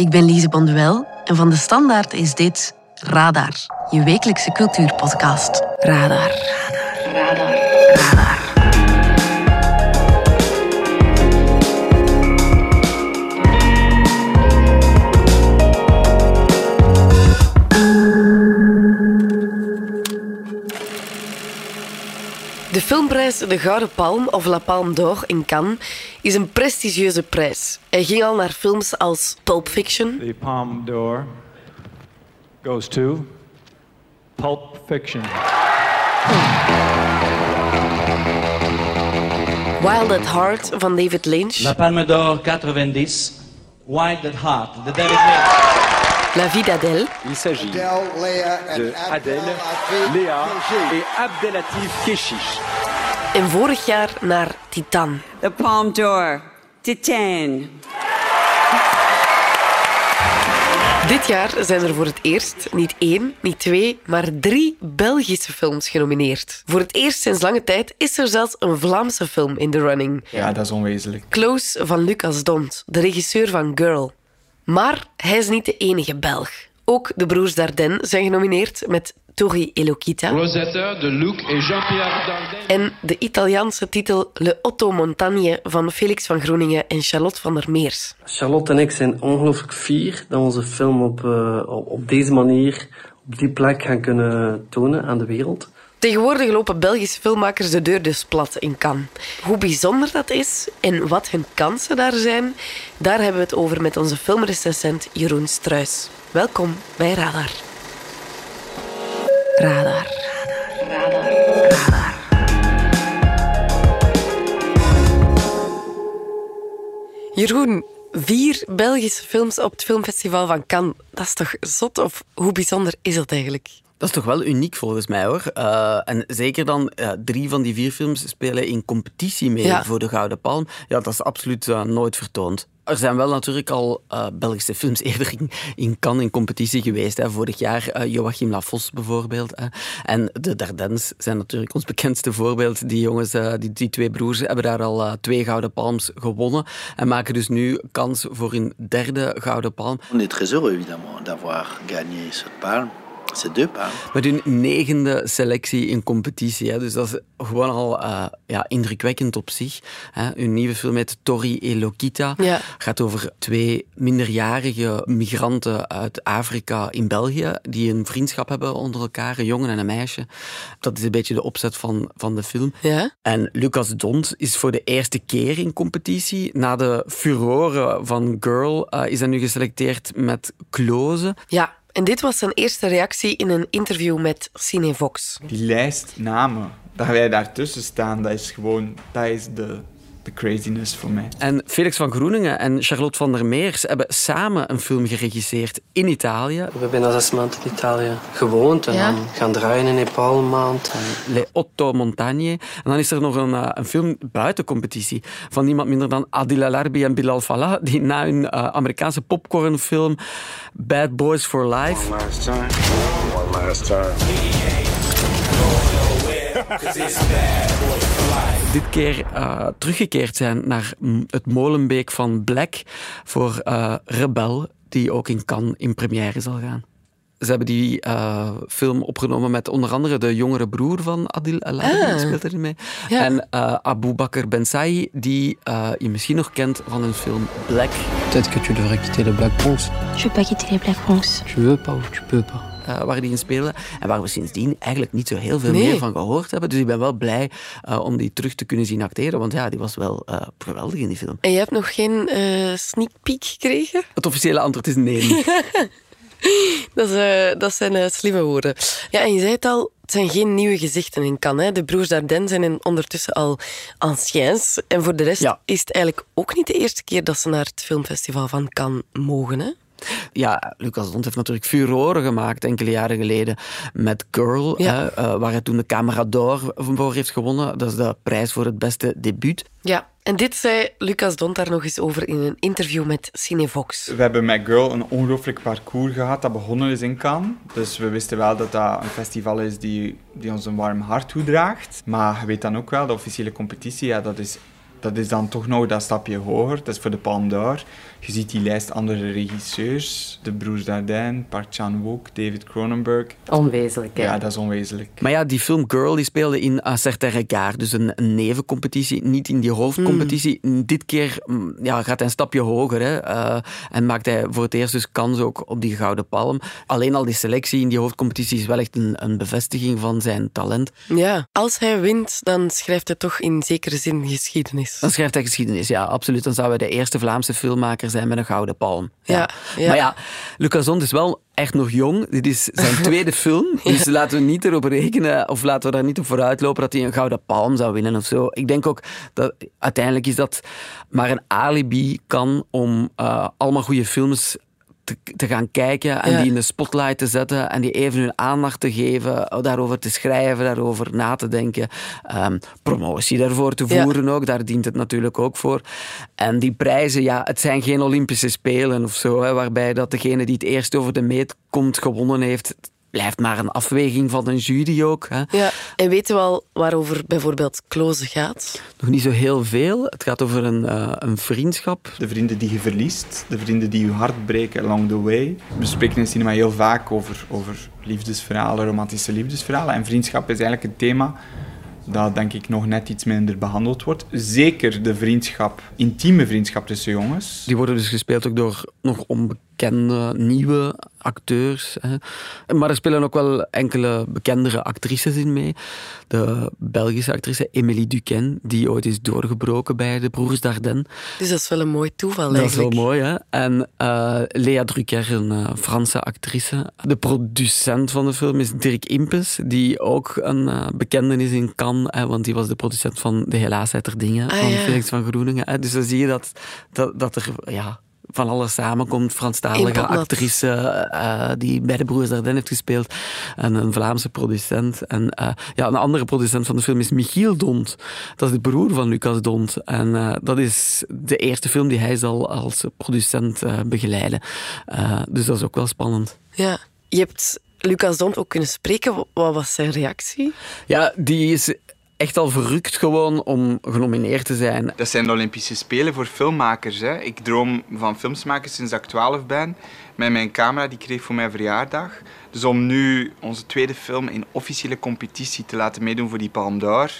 Ik ben Lise Bonduel en van de Standaard is dit Radar, je wekelijkse cultuurpodcast. Radar. Radar. Radar. Radar. De filmprijs De Gouden Palm of La Palme d'Or in Cannes is een prestigieuze prijs. Hij ging al naar films als Pulp Fiction. The Palme d'Or goes to Pulp Fiction. Wild at Heart van David Lynch. La Palme d'Or 90, Wild at Heart de David Lynch. La Vie d'Adèle. Il s'agit de Adèle, Léa et Abdelatif Keshish. En vorig jaar naar Titan. The Palme d'Or, Titan. Dit jaar zijn er voor het eerst niet één, niet twee, maar drie Belgische films genomineerd. Voor het eerst sinds lange tijd is er zelfs een Vlaamse film in de running. Ja, dat is onwezenlijk. Close van Lucas Dont, de regisseur van Girl. Maar hij is niet de enige Belg. Ook de broers Dardenne zijn genomineerd met Tori e Lokita. Rosetta de Luc en Jean-Pierre Dardenne. En de Italiaanse titel Le Otto Montagne van Felix van Groeningen en Charlotte van der Meers. Charlotte en ik zijn ongelooflijk fier dat we onze film op, uh, op deze manier, op die plek gaan kunnen tonen aan de wereld. Tegenwoordig lopen Belgische filmmakers de deur dus plat in Cannes. Hoe bijzonder dat is en wat hun kansen daar zijn, daar hebben we het over met onze filmrecensent Jeroen Struis. Welkom bij Radar. Radar. Radar. Radar. Radar. Jeroen, vier Belgische films op het filmfestival van Cannes. Dat is toch zot? Of hoe bijzonder is dat eigenlijk? Dat is toch wel uniek volgens mij hoor. Uh, en zeker dan uh, drie van die vier films spelen in competitie mee ja. voor de Gouden Palm. Ja, dat is absoluut uh, nooit vertoond. Er zijn wel natuurlijk al Belgische films eerder in, in Cannes in competitie geweest. Hè. Vorig jaar Joachim Lafos bijvoorbeeld. Hè. En de Dardens zijn natuurlijk ons bekendste voorbeeld. Die jongens, die, die twee broers, hebben daar al twee Gouden Palms gewonnen. En maken dus nu kans voor een derde Gouden Palm. On est très heureux évidemment d'avoir gagné cette palme. Met hun negende selectie in competitie. Hè. Dus dat is gewoon al uh, ja, indrukwekkend op zich. Hè. Hun nieuwe film met Tori e Lokita ja. gaat over twee minderjarige migranten uit Afrika in België die een vriendschap hebben onder elkaar, een jongen en een meisje. Dat is een beetje de opzet van, van de film. Ja? En Lucas Dont is voor de eerste keer in competitie. Na de furoren van Girl uh, is hij nu geselecteerd met Close. Ja, en dit was zijn eerste reactie in een interview met Cinevox. Die lijst namen, dat wij daartussen staan, dat is gewoon dat is de, de craziness voor mij. En Felix van Groeningen en Charlotte van der Meers hebben samen een film geregisseerd in Italië. We hebben bijna zes maanden in Italië gewoond en Ja? dan gaan draaien in Nepal een maand. En Le Otto Montagne. En dan is er nog een, uh, een film buiten competitie van niemand minder dan Adil Alarbi en Bilal Fallah, die na hun uh, Amerikaanse popcornfilm Bad Boys for Life Last time. One last time. Dit keer uh, teruggekeerd zijn naar het Molenbeek van Black voor uh, Rebel, die ook in Cannes in première zal gaan. Ze hebben die uh, film opgenomen met onder andere de jongere broer van Adil Alabi, Ah. speelt erin mee. Ja. En uh, Abu Bakr Bensai, die uh, je misschien nog kent van een film Black. Peut-être que tu devrais quitter Black Bronx. Je veux pas quitter les Black Bronx. Tu veux pas of tu peux pas. Uh, waar die in speelde. En waar we sindsdien eigenlijk niet zo heel veel Nee. meer van gehoord hebben. Dus ik ben wel blij uh, om die terug te kunnen zien acteren. Want ja, die was wel uh, geweldig in die film. En je hebt nog geen eh, sneak peek gekregen? Het officiële antwoord is nee. Dat, is, eh, dat zijn eh, slimme woorden. Ja, en je zei het al, het zijn geen nieuwe gezichten in Cannes. Hè. De broers Dardenne zijn in- ondertussen al anciens. En voor de rest Ja. is het eigenlijk ook niet de eerste keer dat ze naar het filmfestival van Cannes mogen. Hè? Ja, Lucas Dont heeft natuurlijk furoren gemaakt enkele jaren geleden met Girl, Ja. hè, uh, waar hij toen de Camera d'Or voor heeft gewonnen. Dat is de prijs voor het beste debuut. Ja, en dit zei Lucas Dont daar nog eens over in een interview met Cinevox. We hebben met Girl een ongelooflijk parcours gehad dat begonnen is in Cannes. Dus we wisten wel dat dat een festival is die, die ons een warm hart toedraagt. Maar je weet dan ook wel, de officiële competitie, ja, dat, is, dat is dan toch nog dat stapje hoger. Dat is voor de Palme d'Or. Je ziet die lijst andere regisseurs. De broers Dardenne, Park Chan-wook, David Cronenberg. Onwezenlijk, hè? Ja, dat is onwezenlijk. Maar ja, die film Girl die speelde in Un Certain Regard, dus een, nevencompetitie, niet in die hoofdcompetitie. Hmm. Dit keer mm, ja, gaat hij een stapje hoger hè, eh, en maakt hij voor het eerst dus kans ook op die Gouden Palm. Alleen al die selectie in die hoofdcompetitie is wel echt een, een bevestiging van zijn talent. Ja, als hij wint, dan schrijft hij toch in zekere zin geschiedenis. Dan schrijft hij geschiedenis, ja, absoluut. Dan zou hij de eerste Vlaamse filmmaker zijn met een Gouden Palm. Ja, ja. Maar ja, Lucas Hond is wel echt nog jong. Dit is zijn tweede film. Dus laten we niet erop rekenen, of laten we daar niet op vooruitlopen dat hij een Gouden Palm zou winnen of zo. Ik denk ook dat uiteindelijk is dat maar een alibi kan om eh, allemaal goede films te, te gaan kijken en Ja. die in de spotlight te zetten en die even hun aandacht te geven, eh, daarover te schrijven, daarover na te denken, ehm, promotie daarvoor te Ja. voeren ook, daar dient het natuurlijk ook voor. En die prijzen, ja, het zijn geen Olympische Spelen of zo, hè, waarbij dat degene die het eerst over de meet komt gewonnen heeft. Het blijft maar een afweging van een jury ook. Hè. Ja, en weten we al waarover bijvoorbeeld Kloze gaat? Nog niet zo heel veel. Het gaat over een, eh, een vriendschap. De vrienden die je verliest, de vrienden die je hart breken along the way. We spreken in cinema heel vaak over, over liefdesverhalen, romantische liefdesverhalen. En vriendschap is eigenlijk een thema dat denk ik nog net iets minder behandeld wordt. Zeker de vriendschap, intieme vriendschap tussen jongens. Die worden dus gespeeld ook door nog onbekende nieuwe acteurs. Hè. Maar er spelen ook wel enkele bekendere actrices in mee. De Belgische actrice Emily Duquesne, die ooit is doorgebroken bij de Broers Dardenne. Dus dat is wel een mooi toeval Dat is wel eigenlijk. mooi, hè? En eh, Lea Drucker, een eh, Franse actrice. De producent van de film is Dirk Impens, die ook een eh, bekende is in Cannes, hè, want die was de producent van De Helaasheid der Dingen Ah, van ja. Felix van Groeningen. Hè. Dus dan zie je dat, dat, dat er ja, van alles samenkomt. Franstalige actrice eh, die bij de Broers Dardenne heeft gespeeld en een Vlaamse producent. En eh, ja, een andere producent van de film is Michiel Dont. Dat is de broer van Lucas Dont. En eh, dat is de eerste film die hij zal als producent begeleiden. Dus dat is ook wel spannend. Ja. Je hebt Lucas Dont ook kunnen spreken. Wat was zijn reactie? Ja, die is echt al verrukt gewoon om genomineerd te zijn. Dat zijn de Olympische Spelen voor filmmakers. Hè. Ik droom van films maken sinds ik 12 ben. Met mijn camera die kreeg voor mijn verjaardag. Dus om nu onze tweede film in officiële competitie te laten meedoen voor die Palme d'Or.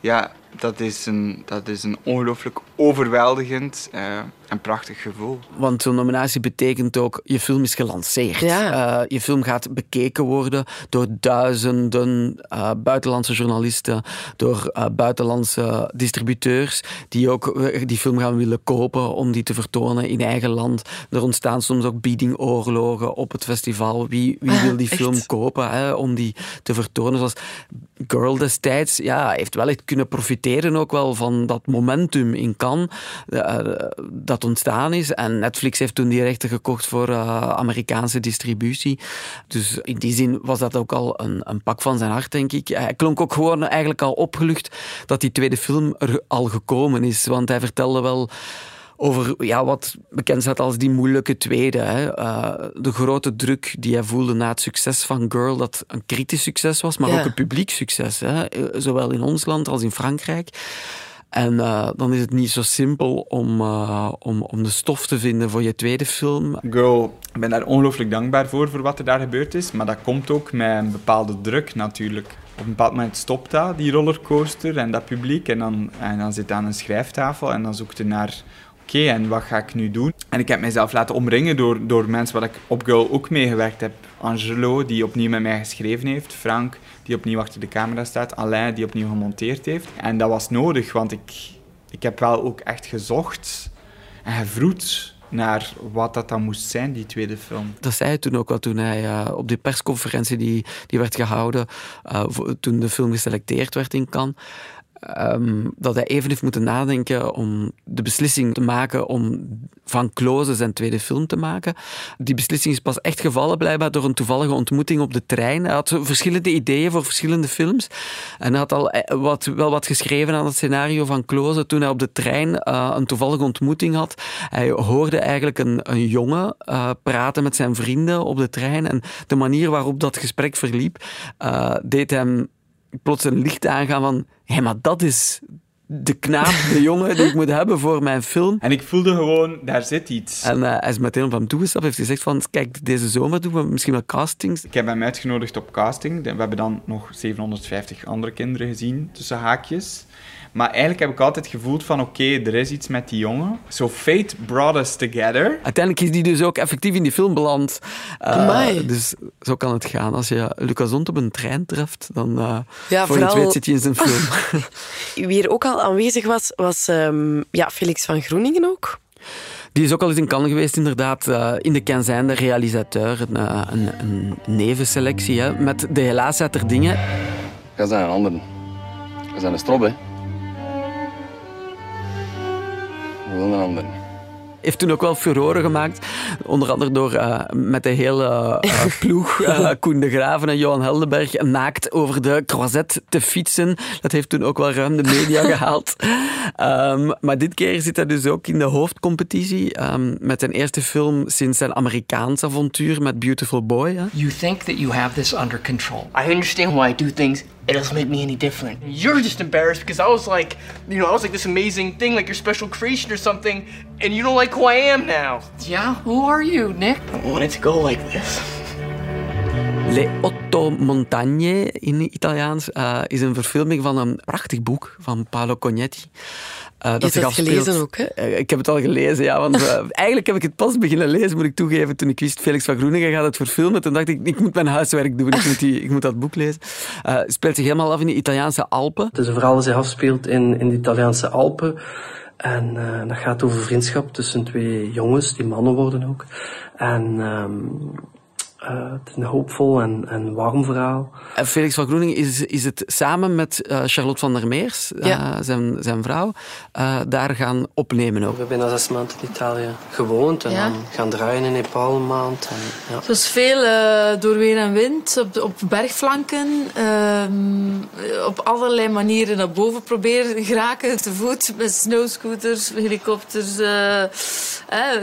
Ja, dat is een, dat is een ongelooflijk overweldigend eh, en prachtig gevoel. Want zo'n nominatie betekent ook, je film is gelanceerd. Ja. Eh, je film gaat bekeken worden door duizenden eh, buitenlandse journalisten, door eh, buitenlandse distributeurs, die ook die film gaan willen kopen om die te vertonen in eigen land. Er ontstaan soms ook biedingoorlogen op het festival. Wie, wie Ah, wil die echt? film kopen hè, om die te vertonen? Zoals Girl destijds ja, heeft wel echt kunnen profiteren ook wel van dat momentum in Cannes eh, dat ontstaan is. En Netflix heeft toen die rechten gekocht voor eh, Amerikaanse distributie. Dus in die zin was dat ook al een, een pak van zijn hart, denk ik. Hij klonk ook gewoon eigenlijk al opgelucht dat die tweede film er al gekomen is. Want hij vertelde wel over ja, wat bekend staat als die moeilijke tweede. Hè. Eh, de grote druk die hij voelde na het succes van Girl, dat een kritisch succes was, maar Ja. ook een publiek succes. Hè. Eh, Zowel in ons land als in Frankrijk. En eh, dan is het niet zo simpel om, eh, om, om de stof te vinden voor je tweede film. Girl, ik ben daar ongelooflijk dankbaar voor, voor wat er daar gebeurd is. Maar dat komt ook met een bepaalde druk natuurlijk. Op een bepaald moment stopt dat, die rollercoaster en dat publiek. En dan, en dan zit je aan een schrijftafel en dan zoekt je naar... Oké, en wat ga ik nu doen? En ik heb mezelf laten omringen door, door mensen waar ik op Girl ook meegewerkt heb. Angelo, die opnieuw met mij geschreven heeft. Frank, die opnieuw achter de camera staat. Alain, die opnieuw gemonteerd heeft. En dat was nodig, want ik, ik heb wel ook echt gezocht en gevroed naar wat dat dan moest zijn, die tweede film. Dat zei hij toen ook wel, toen hij eh, op die persconferentie die, die werd gehouden, eh, toen de film geselecteerd werd in Cannes, ehm, dat hij even heeft moeten nadenken om de beslissing te maken om van Close zijn tweede film te maken. Die beslissing is pas echt gevallen blijkbaar door een toevallige ontmoeting op de trein. Hij had verschillende ideeën voor verschillende films. En hij had al eh, wat, wel wat geschreven aan het scenario van Close toen hij op de trein eh, een toevallige ontmoeting had. Hij hoorde eigenlijk een, een jongen eh, praten met zijn vrienden op de trein. En de manier waarop dat gesprek verliep, deed hem plots een licht aangaan van... Hé, maar dat is de knaap, de jongen die ik moet hebben voor mijn film. En ik voelde gewoon, daar zit iets. En uh, hij is meteen op hem toegestapt, heeft gezegd van, kijk, deze zomer doen we misschien wel castings. Ik heb hem uitgenodigd op casting. We hebben dan nog 750 andere kinderen gezien, tussen haakjes. Maar eigenlijk heb ik altijd gevoeld van oké, er is iets met die jongen. So fate brought us together. Uiteindelijk is die dus ook effectief in die film beland. Uh, dus zo kan het gaan. Als je Lucas Ont op een trein treft, dan uh, ja, voor vooral... je het weet zit hij in zijn film. Wie er ook al aanwezig was, was um, ja, Felix van Groeningen ook. Die is ook al eens in Cannes geweest, inderdaad. Uh, in de Cannes de realisateur. Een, een, een nevenselectie, hè, met de helaas er dingen. Ga zijn een ander. Ga zijn een strop, hè. Wil een ander heeft toen ook wel furoren gemaakt. Onder andere door uh, met de hele uh, ploeg, uh, Koen de Graven en Johan Heldenberg, naakt over de croisette te fietsen. Dat heeft toen ook wel ruim de media gehaald. Um, maar dit keer zit hij dus ook in de hoofdcompetitie um, met zijn eerste film sinds zijn Amerikaanse avontuur met Beautiful Boy. Hè? You think that you have this under control. I understand why I do things it doesn't make me any different. You're just embarrassed because I was like, you know, I was like this amazing thing, like your special creation or something, and you don't like who I am now. Yeah, who are you, Nick? I want it to go like this. Le Otto Montagne in Italiaans uh, is een verfilming van een prachtig boek van Paolo Cognetti. Uh, dat je hebt het gelezen ook, hè? Uh, ik heb het al gelezen, ja. Want uh, eigenlijk heb ik het pas beginnen lezen, moet ik toegeven, toen ik wist Felix van Groeningen gaat het verfilmen. Toen dacht ik, ik moet mijn huiswerk doen, ik moet, die, ik moet dat boek lezen. het speelt zich helemaal af in de Italiaanse Alpen. Het is een verhaal dat zich afspeelt in, in de Italiaanse Alpen. En dat gaat over vriendschap tussen twee jongens, die mannen worden ook. En um, uh, het is een hoopvol en, en warm verhaal. En Felix van Groening is, is het samen met uh, Charlotte van der Meers, uh, ja. zijn, zijn vrouw, daar gaan opnemen ook. We hebben bijna zes maanden in Italië gewoond en ja. dan gaan draaien in Nepal een maand. En, ja. Het was veel door weer en wind, op, op bergflanken, ehm, op allerlei manieren naar boven proberen geraken, te voet, met snowscooters, helikopters,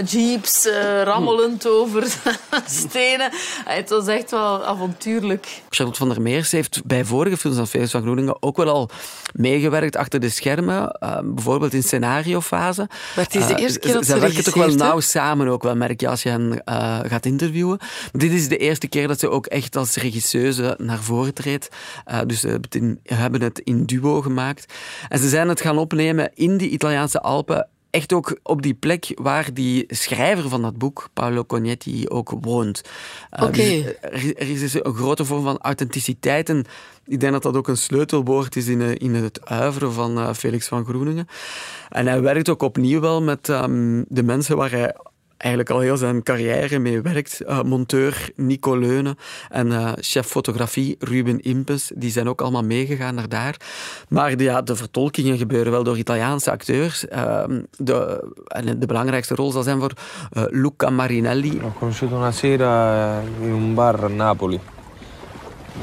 jeeps, rammelend over stenen. Het was echt wel avontuurlijk. Charlotte van der Meers heeft bij vorige films van Felix van Groeningen ook wel al meegewerkt achter de schermen. Uh, bijvoorbeeld in scenariofase. Maar het is de eerste keer dat ze, ze werken toch wel nauw samen ook wel, merk je, als je hen uh, gaat interviewen. Maar dit is de eerste keer dat ze ook echt als regisseuse naar voren treedt. Uh, dus ze hebben het in duo gemaakt. En ze zijn het gaan opnemen in die Italiaanse Alpen echt ook op die plek waar die schrijver van dat boek, Paolo Cognetti, ook woont. Uh, dus er, is dus een grote vorm van authenticiteit en ik denk dat dat ook een sleutelwoord is in, eh, in het uiveren van uh, Felix van Groeningen. En hij werkt ook opnieuw wel met um, de mensen waar hij eigenlijk al heel zijn carrière mee werkt. Uh, monteur Nico Leunen en uh, chef fotografie Ruben Impes, die zijn ook allemaal meegegaan naar daar. Maar de, ja, de vertolkingen gebeuren wel door Italiaanse acteurs. Uh, de, en de belangrijkste rol zal zijn voor uh, Luca Marinelli. Ho conosciuto una sera in un bar Napoli.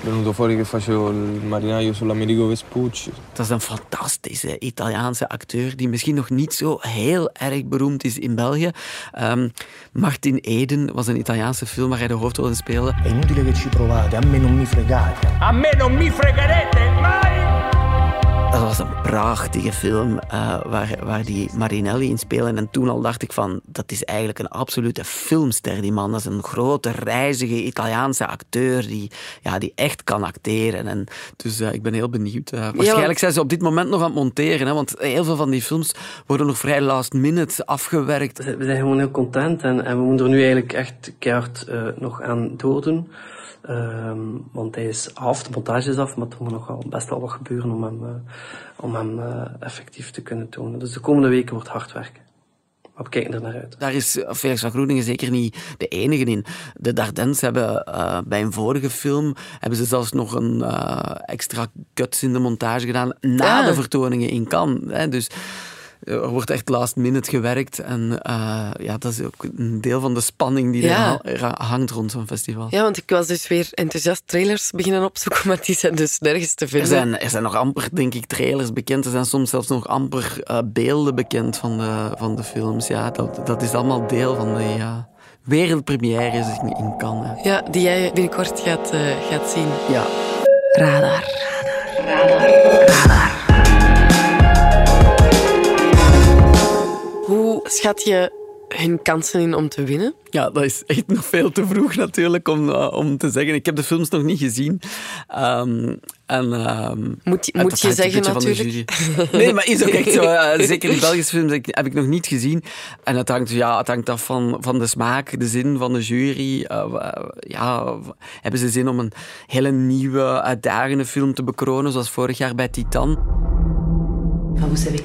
Venuto fuori che facevo il marinaio sull'Americo Vespucci. Dat is een fantastische Italiaanse acteur die misschien nog niet zo heel erg beroemd is in België. Um, Martin Eden was een Italiaanse film waar hij de hoofdrol in speelde. È inutile che ci provate, a me non mi fregate. A me non mi fregherete mai! Dat was een prachtige film uh, waar, waar die Marinelli in spelen. En toen al dacht ik van, dat is eigenlijk een absolute filmster, die man. Dat is een grote, reizige Italiaanse acteur die, ja, die echt kan acteren. En, dus uh, ik ben heel benieuwd. Uh, waarschijnlijk zijn ze op dit moment nog aan het monteren, hè, want heel veel van die films worden nog vrij last minute afgewerkt. We zijn gewoon heel content en, en we moeten er nu eigenlijk echt keihard nog aan doordoen. Um, want hij is af, de montage is af, maar er moet nog wel best wel wat gebeuren om hem, uh, om hem uh, effectief te kunnen tonen. Dus de komende weken wordt hard werken. Maar we kijken er naar uit. Daar is Felix van Groeningen zeker niet de enige in. De Dardens hebben uh, bij een vorige film hebben ze zelfs nog een extra cuts in de montage gedaan na de vertoningen in Cannes. Hè. Dus er wordt echt last minute gewerkt. En uh, ja, dat is ook een deel van de spanning die ja. er hangt rond zo'n festival. Ja, want ik was dus weer enthousiast trailers beginnen opzoeken, maar die zijn dus nergens te vinden. Er zijn, er zijn nog amper, denk ik, trailers bekend. Er zijn soms zelfs nog amper uh, beelden bekend van de, van de films. Ja, dat, dat is allemaal deel van de ja, wereldpremière in, in Cannes. Ja, die jij binnenkort gaat, uh, gaat zien. Ja. Radar. Radar. Radar. Schat je hun kansen in om te winnen? Ja, dat is echt nog veel te vroeg natuurlijk om, uh, om te zeggen. Ik heb de films nog niet gezien. Um, en, um, moet je, moet je zeggen natuurlijk. Nee, maar is ook echt zo. Uh, zeker die Belgische films heb ik nog niet gezien. En het hangt, ja, het hangt af van, van de smaak, de zin van de jury. Uh, ja, hebben ze zin om een hele nieuwe, uitdagende film te bekronen, zoals vorig jaar bij Titan? Enfin, vous savez,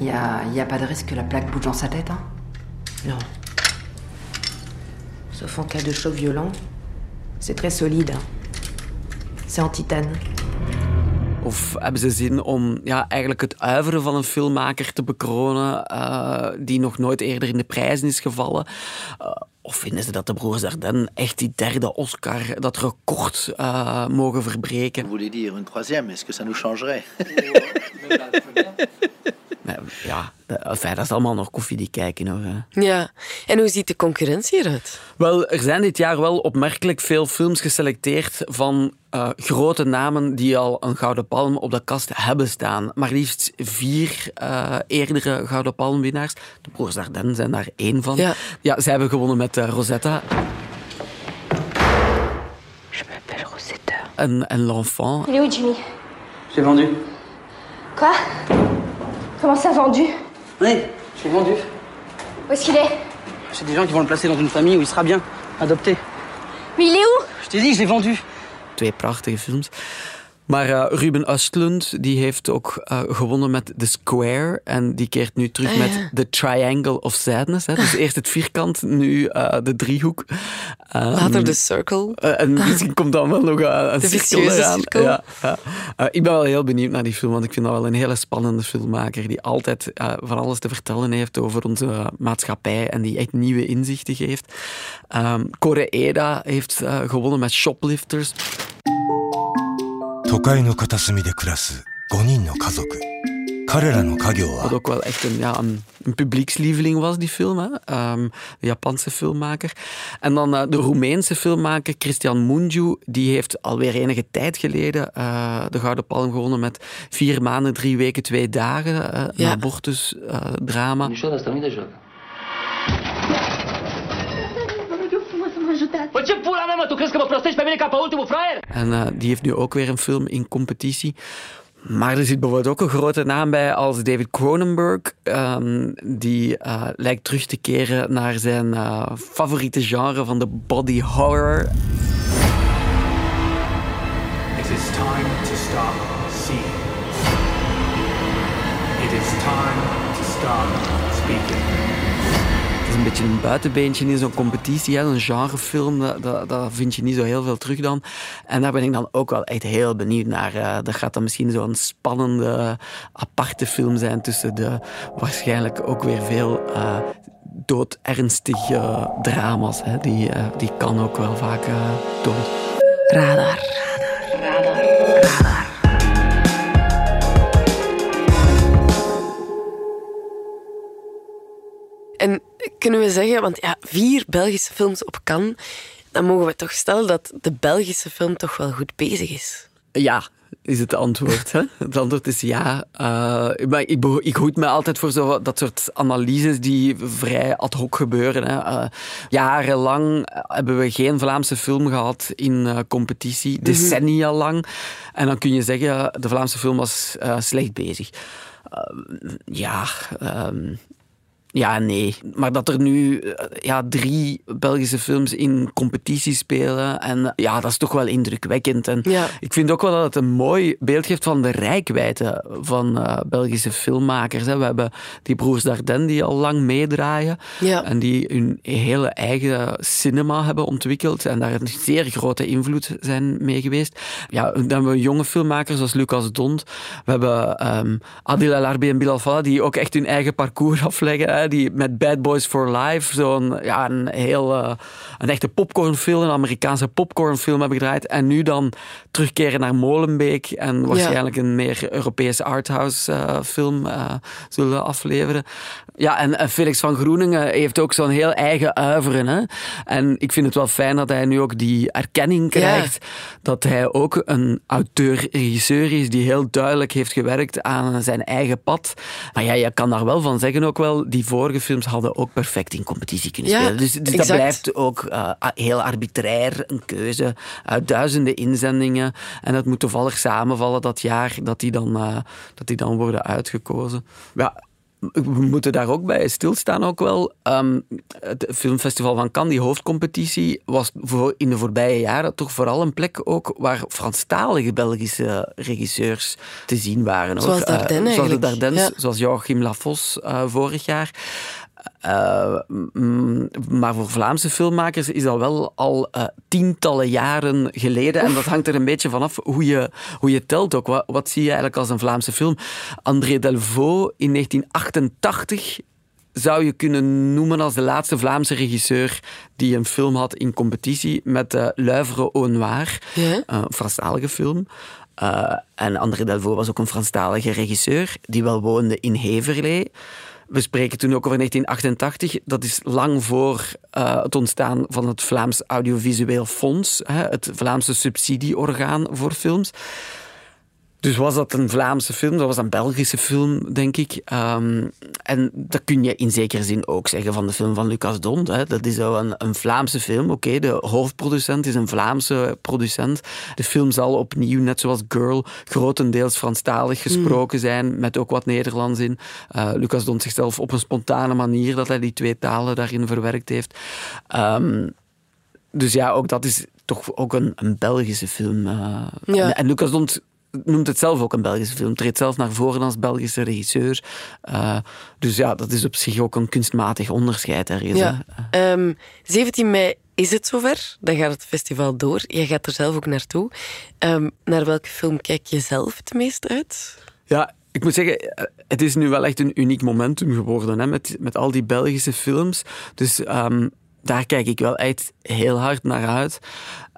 il n'y a, y a pas de risque que la plaque bouge dans sa tête, hein Non. Sauf en cas de choc violent. C'est très solide. Hein. C'est en titane. Of hebben ze zin om ja, eigenlijk het uiveren van een filmmaker te bekronen uh, die nog nooit eerder in de prijzen is gevallen? Uh, of vinden ze dat de broers Dardenne echt die derde Oscar, dat record, uh, mogen verbreken? Vous voulez dire une troisième, est-ce que ça nous changerait? ja, enfin, dat is allemaal nog koffiedik kijken. Hoor. Ja, en hoe ziet de concurrentie eruit? Wel, er zijn dit jaar wel opmerkelijk veel films geselecteerd van uh, grote namen die al een Gouden Palm op de kast hebben staan. Maar liefst vier uh, eerdere Gouden Palmwinnaars. De broers Dardenne zijn daar één van. Ja, ja zij hebben gewonnen met uh, Rosetta. Je m'appelle Rosetta. En, en L'Enfant. Il est où, Jimmy J'ai vendu. Quoi Comment ça, vendu Oui, j'ai vendu. Où est-ce qu'il est C'est des gens qui vont le placer dans une famille où il sera bien, adopté. Mais il est où Je t'ai dit, je l'ai vendu. Twee prachtige films. Maar uh, Ruben Östlund die heeft ook uh, gewonnen met The Square. En die keert nu terug ah, met. The Triangle of Sadness. Hè. Dus eerst het vierkant, nu uh, de driehoek. Um, Later de circle. en misschien komt dan wel nog een de cirkel eraan. Ja, ja. ik ben wel heel benieuwd naar die film, want ik vind dat wel een hele spannende filmmaker die altijd van alles te vertellen heeft over onze maatschappij en die echt nieuwe inzichten geeft. Um, Koreeda heeft gewonnen met Shoplifters. 都会の片隅で暮らす5人の家族。彼らの家業は... Wat ook wel echt een, ja, een, een publiekslieveling was, die film. Hè? Um, de Japanse filmmaker. En dan uh, de Roemeense filmmaker Christian Mungiu. Die heeft alweer enige tijd geleden uh, de Gouden Palm gewonnen met vier maanden, drie weken, twee dagen. Uh, ja. Een abortusdrama. Wat je pula mea, mă, tu crezi că mă prostești pe mine ca pe ultimul fraier? En uh, die heeft nu ook weer een film in competitie. Maar er zit bijvoorbeeld ook een grote naam bij als David Cronenberg, um, die uh, lijkt terug te keren naar zijn uh, favoriete genre van de body horror. It is time to stop seeing. It is time to stop speaking een beetje een buitenbeentje in zo'n competitie. Een genrefilm, dat, dat, vind je niet zo heel veel terug dan. En daar ben ik dan ook wel echt heel benieuwd naar. Uh, dat gaat dan misschien zo'n spannende, aparte film zijn tussen de waarschijnlijk ook weer veel uh, doodernstige drama's. Hè. Die, die kan ook wel vaak dood. Radar. En kunnen we zeggen, want ja, vier Belgische films op Cannes, dan mogen we toch stellen dat de Belgische film toch wel goed bezig is. Ja, is het antwoord. Hè? Het antwoord is ja. Uh, maar ik, ik hoed me altijd voor zo, dat soort analyses die vrij ad hoc gebeuren. Hè. Uh, jarenlang hebben we geen Vlaamse film gehad in uh, competitie, decennia lang. En dan kun je zeggen, de Vlaamse film was slecht bezig. ja, um, ja, nee. Maar dat er nu ja, drie Belgische films in competitie spelen. En ja, dat is toch wel indrukwekkend. En ja. ik vind ook wel dat het een mooi beeld geeft van de rijkwijde van uh, Belgische filmmakers. We hebben die broers Dardenne die al lang meedraaien. Ja. En die hun hele eigen cinema hebben ontwikkeld. En daar een zeer grote invloed zijn mee geweest. Ja, dan hebben we jonge filmmakers zoals Lucas Dont. We hebben um, Adil El Arbi en Bilal Fallah die ook echt hun eigen parcours afleggen die met Bad Boys for Life zo'n ja, een heel uh, een echte popcornfilm, een Amerikaanse popcornfilm hebben gedraaid. En nu dan terugkeren naar Molenbeek en waarschijnlijk ja. een meer Europese arthouse uh, film uh, zullen afleveren. Ja, en Felix van Groeningen heeft ook zo'n heel eigen uiveren. Hè? En ik vind het wel fijn dat hij nu ook die erkenning krijgt. Dat hij ook een auteur-regisseur is die heel duidelijk heeft gewerkt aan zijn eigen pad. Maar ja, je kan daar wel van zeggen ook wel, die vorige films hadden ook perfect in competitie kunnen spelen. Dus, dus dat blijft ook uh, heel arbitrair, een keuze uit duizenden inzendingen. En dat moet toevallig samenvallen dat jaar dat die dan, uh, dat die dan worden uitgekozen. Ja, we moeten daar ook bij stilstaan ook wel. Um, het filmfestival van Cannes, die hoofdcompetitie, was voor in de voorbije jaren toch vooral een plek ook waar Franstalige Belgische regisseurs te zien waren. Zoals Dardenne uh, Zoals de Dardenne, ja. zoals Joachim Lafos uh, vorig jaar. Uh, maar voor Vlaamse filmmakers is dat wel al uh, tientallen jaren geleden. Oef. En dat hangt er een beetje vanaf hoe je, hoe je telt ook. Wat, wat zie je eigenlijk als een Vlaamse film? André Delvaux in 1988 zou je kunnen noemen als de laatste Vlaamse regisseur die een film had in competitie met uh, L'Oeuvre au Noir, ja. een Franstalige film. Uh, en André Delvaux was ook een Franstalige regisseur die wel woonde in Heverlee. We spreken toen ook over 1988. Dat is lang voor uh, het ontstaan van het Vlaams Audiovisueel Fonds, hè, het Vlaamse subsidieorgaan voor films. Dus was dat een Vlaamse film? Dat was een Belgische film, denk ik. Um, en dat kun je in zekere zin ook zeggen van de film van Lucas Dont. Hè. Dat is zo een, een Vlaamse film. Oké, okay, de hoofdproducent is een Vlaamse producent. De film zal opnieuw, net zoals Girl, grotendeels Franstalig gesproken zijn, mm. met ook wat Nederlands in. Uh, Lucas Dont zichzelf op een spontane manier dat hij die twee talen daarin verwerkt heeft. Um, dus ja, ook dat is toch ook een, een Belgische film. Uh, ja. en, en Lucas Dont noemt het zelf ook een Belgische film. Treedt zelf naar voren als Belgische regisseur. Uh, dus ja, dat is op zich ook een kunstmatig onderscheid ergens. Ja. Um, 17 mei is het zover. Dan gaat het festival door. Je gaat er zelf ook naartoe. Um, naar welke film kijk je zelf het meest uit? Ja, ik moet zeggen, het is nu wel echt een uniek momentum geworden hè, met, met al die Belgische films. Dus um, daar kijk ik wel echt heel hard naar uit.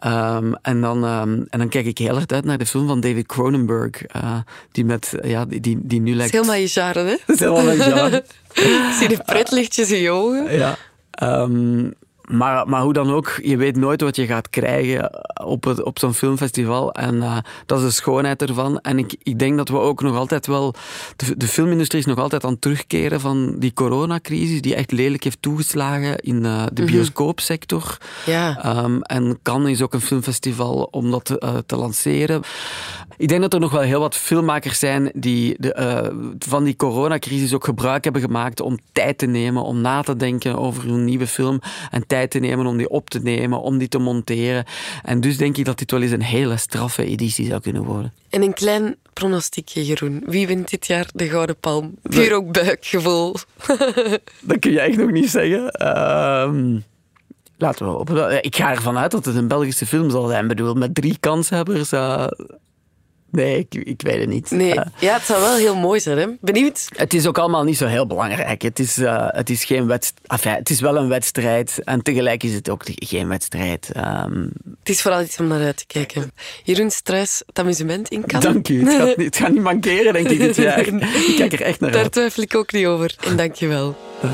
Um, en, dan, um, en dan kijk ik heel hard uit naar de film van David Cronenberg. Uh, die, met, ja, die, die, die nu lijkt... Je genre, hè? Helemaal ik zie de pretlichtjes in je ogen. Ja. Um, maar, maar hoe dan ook, je weet nooit wat je gaat krijgen op, het, op zo'n filmfestival. En uh, dat is de schoonheid ervan. En ik, ik denk dat we ook nog altijd wel... De, de filmindustrie is nog altijd aan het terugkeren van die coronacrisis, die echt lelijk heeft toegeslagen in uh, de bioscoopsector. Ja. Um, en Cannes is ook een filmfestival om dat te, uh, te lanceren. Ik denk dat er nog wel heel wat filmmakers zijn die de, van die coronacrisis ook gebruik hebben gemaakt om tijd te nemen, om na te denken over hun nieuwe film en tijd te nemen om die op te nemen, om die te monteren. En dus denk ik dat dit wel eens een hele straffe editie zou kunnen worden. En een klein pronostiekje, Jeroen. Wie wint dit jaar de Gouden Palm? Puur ook buikgevoel. dat kun je echt nog niet zeggen. Um, laten we hopen. Ik ga ervan uit dat het een Belgische film zal zijn. Ik bedoel, met drie kanshebbers... Uh, Nee, ik, ik, weet het niet. Nee. Uh, ja, het zou wel heel mooi zijn. Hè? Benieuwd? Het is ook allemaal niet zo heel belangrijk. Het is, uh, het is, geen wedstrijd. Enfin, het is wel een wedstrijd en tegelijk is het ook geen wedstrijd. Um... Het is vooral iets om naar uit te kijken. Jeroen Struis, het amusement in Cannes. Dank u. Het gaat, niet, het gaat niet mankeren, denk ik, dit jaar. ik kijk er echt naar Daar uit. twijfel ik ook niet over. En dank je wel. Uh.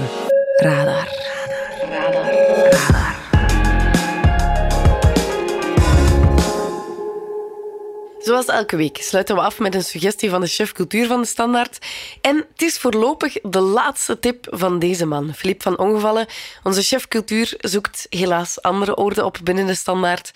Radar. Radar. Radar. Zoals elke week sluiten we af met een suggestie van de chef cultuur van de Standaard. En het is voorlopig de laatste tip van deze man, Filip van Ongevallen. Onze chef cultuur zoekt helaas andere orde op binnen de Standaard.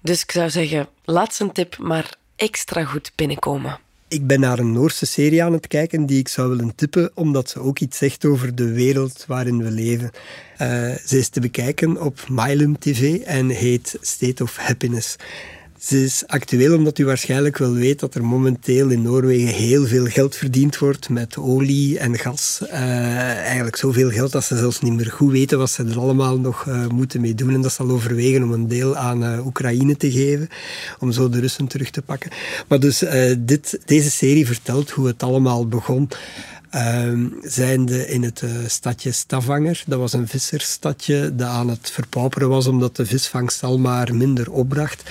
Dus ik zou zeggen, laat zijn tip maar extra goed binnenkomen. Ik ben naar een Noorse serie aan het kijken die ik zou willen tippen, omdat ze ook iets zegt over de wereld waarin we leven. Uh, ze is te bekijken op Mylum TV en heet State of Happiness. Ze is actueel omdat u waarschijnlijk wel weet dat er momenteel in Noorwegen heel veel geld verdiend wordt met olie en gas. Uh, eigenlijk zoveel geld dat ze zelfs niet meer goed weten wat ze er allemaal nog uh, moeten mee doen. En dat ze al overwegen om een deel aan uh, Oekraïne te geven, om zo de Russen terug te pakken. Maar dus dit, deze serie vertelt hoe het allemaal begon. Um, zijnde in het stadje Stavanger. Dat was een vissersstadje dat aan het verpauperen was omdat de visvangst al maar minder opbracht.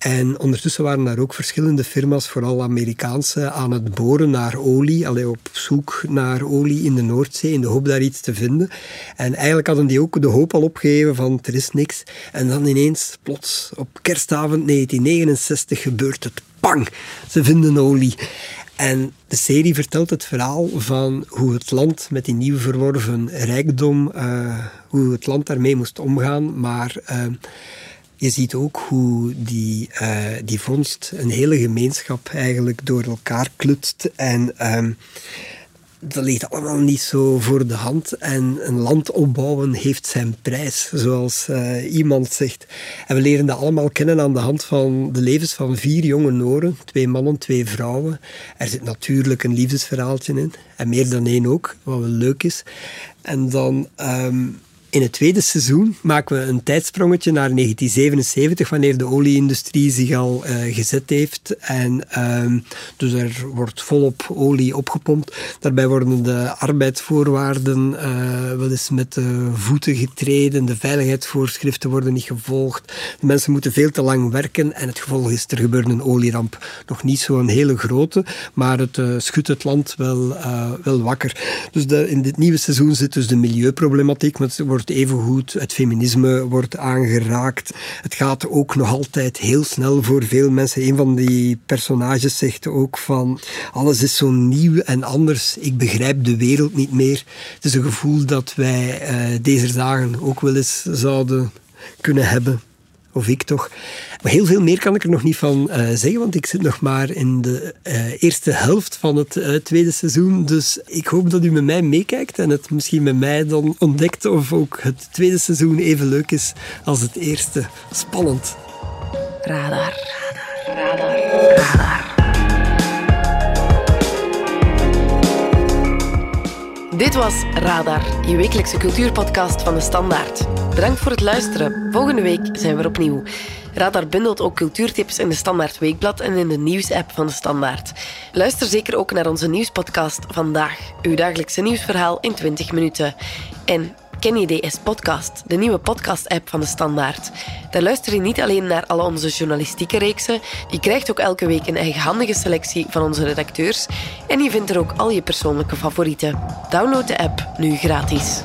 En ondertussen waren daar ook verschillende firma's, vooral Amerikaanse, aan het boren naar olie. Allee, op zoek naar olie in de Noordzee, in de hoop daar iets te vinden. En eigenlijk hadden die ook de hoop al opgegeven van er is niks. En dan ineens, plots, op kerstavond 1969 gebeurt het. Pang! Ze vinden olie. En de serie vertelt het verhaal van hoe het land met die nieuw verworven rijkdom, uh, hoe het land daarmee moest omgaan. Maar uh, je ziet ook hoe die, uh, die vondst een hele gemeenschap eigenlijk door elkaar klutst. En dat ligt allemaal niet zo voor de hand. En een land opbouwen heeft zijn prijs, zoals uh, iemand zegt. En we leren dat allemaal kennen aan de hand van de levens van vier jonge Noren. Twee mannen, twee vrouwen. Er zit natuurlijk een liefdesverhaaltje in. En meer dan één ook, wat wel leuk is. En dan... Um, in het tweede seizoen maken we een tijdsprongetje naar 1977, wanneer de olieindustrie zich al uh, gezet heeft. En uh, dus er wordt volop olie opgepompt. Daarbij worden de arbeidsvoorwaarden uh, wel eens met de voeten getreden. De veiligheidsvoorschriften worden niet gevolgd. De mensen moeten veel te lang werken. En het gevolg is, er gebeurt een olieramp. Nog niet zo'n hele grote, maar het uh, schudt het land wel, wel wakker. Dus de, in dit nieuwe seizoen zit dus de milieuproblematiek. Maar het wordt wordt evengoed het feminisme wordt aangeraakt. Het gaat ook nog altijd heel snel voor veel mensen. Een van die personages zegt ook van alles is zo nieuw en anders. Ik begrijp de wereld niet meer. Het is een gevoel dat wij uh, deze dagen ook wel eens zouden kunnen hebben. Of ik toch. Maar heel veel meer kan ik er nog niet van uh, zeggen, want ik zit nog maar in de uh, eerste helft van het uh, tweede seizoen. Dus ik hoop dat u met mij meekijkt en het misschien met mij dan ontdekt of ook het tweede seizoen even leuk is als het eerste. Spannend. Radar, radar, radar, radar. Dit was Radar, je wekelijkse cultuurpodcast van de Standaard. Bedankt voor het luisteren. Volgende week zijn we er opnieuw. Radar bundelt ook cultuurtips in de Standaard Weekblad en in de nieuwsapp van de Standaard. Luister zeker ook naar onze nieuwspodcast Vandaag, uw dagelijkse nieuwsverhaal in 20 minuten. En Ken je DS Podcast, de nieuwe podcast-app van de Standaard. Daar luister je niet alleen naar alle onze journalistieke reeksen, je krijgt ook elke week een eigenhandige selectie van onze redacteurs en je vindt er ook al je persoonlijke favorieten. Download de app nu gratis.